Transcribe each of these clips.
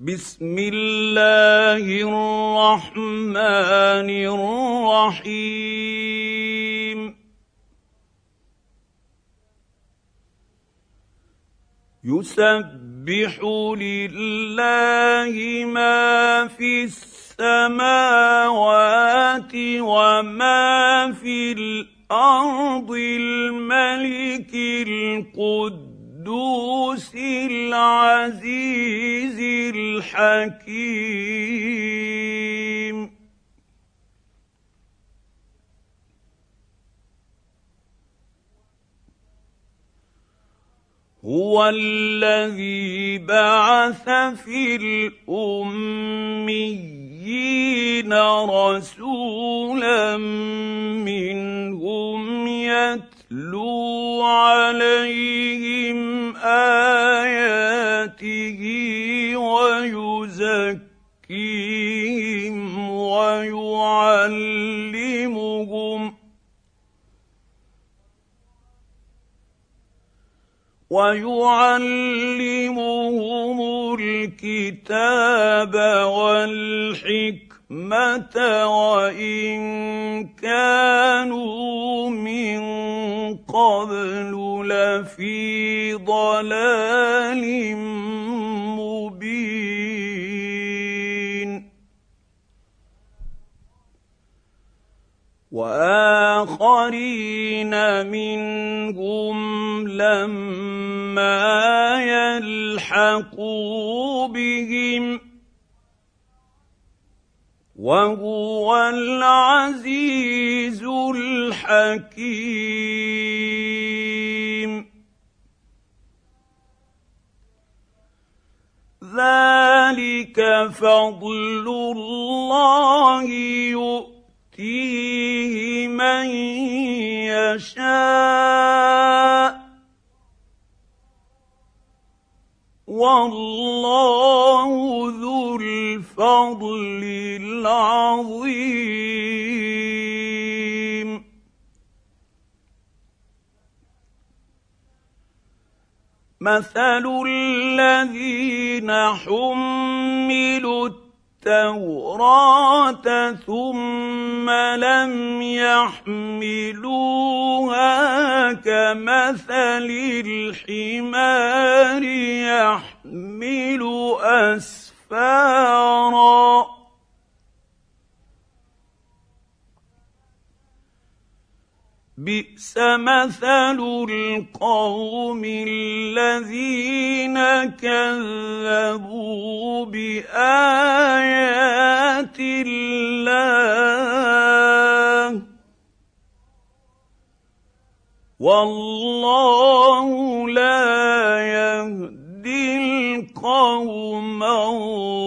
بسم الله الرحمن الرحيم. يسبح لله ما في السماوات وما في الأرض الملك القدس القدوس العزيز الحكيم. هو الذي بعث في الأميين رسولا منهم يتلو عليهم اياته ويزكيهم ويعلمهم ويعلمهم الكتاب والحكمة وإن كانوا من قبل لفي ضلال وآخرين منهم لما يلحقوا بهم وهو العزيز الحكيم. ذلك فضل الله يؤتيه من يشاء. والله ذو الفضل العظيم. مثل الذين حملوا التوراة ثم لم يحملوها كمثل الحمار يحمل أسفارا بئس مثل القوم الذين كذبوا بآيات الله. والله لا يهدي القوم الظالمين.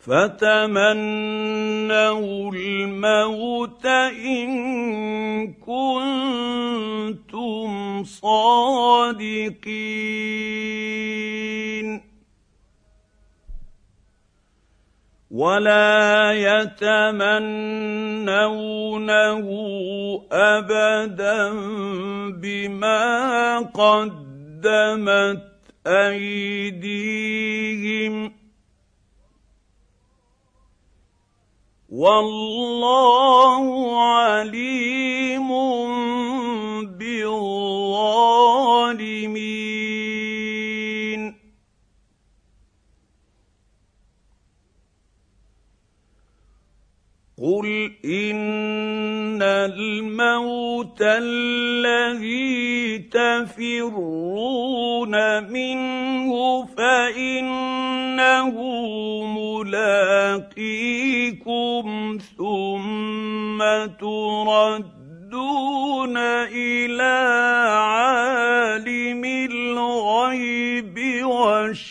فتمنوا الموت ان كنتم صادقين ولا يتمنونه ابدا بما قدمت ايديهم والله عليم بالظالمين. قل ان الموت الذي تفرون منه فانه يلاقيكم ثم تردون إلى عالم الغيب والشهادة.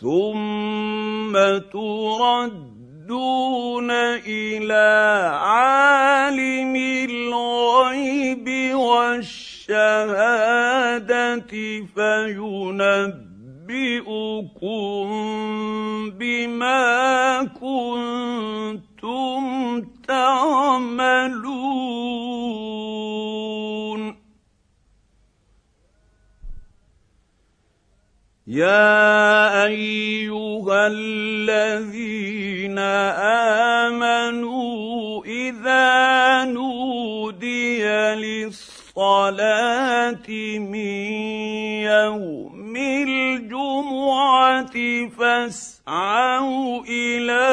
ثم تردون إلى عالم الغيب والشهادة. فينبئكم بما كنتم تعملون. يا أيها الذين آمنوا إذا نودي للصلاة من يوم الجمعة فاسعوا إلى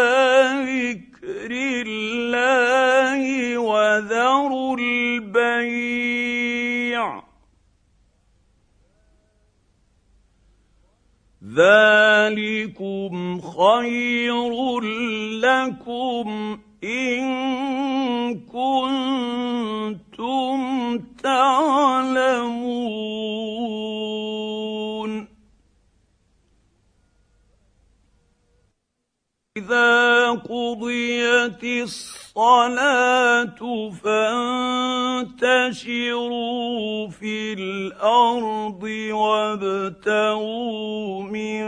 ذكر الله وذروا البيع. ذلكم خير لكم إن كنتم تعلمون. إذا قضيت الصلاة فانتشروا في الأرض وابتغوا من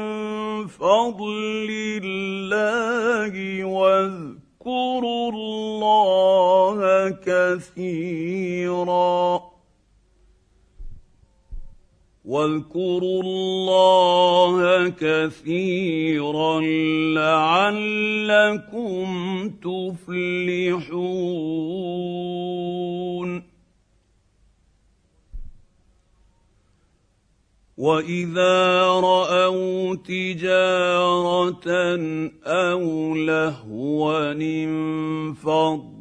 فضل الله واذكروا الله كثيرا. واذكروا الله كثيرا لعلكم تفلحون. وإذا رأوا تجارة أو لهوا انفضوا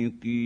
seguinte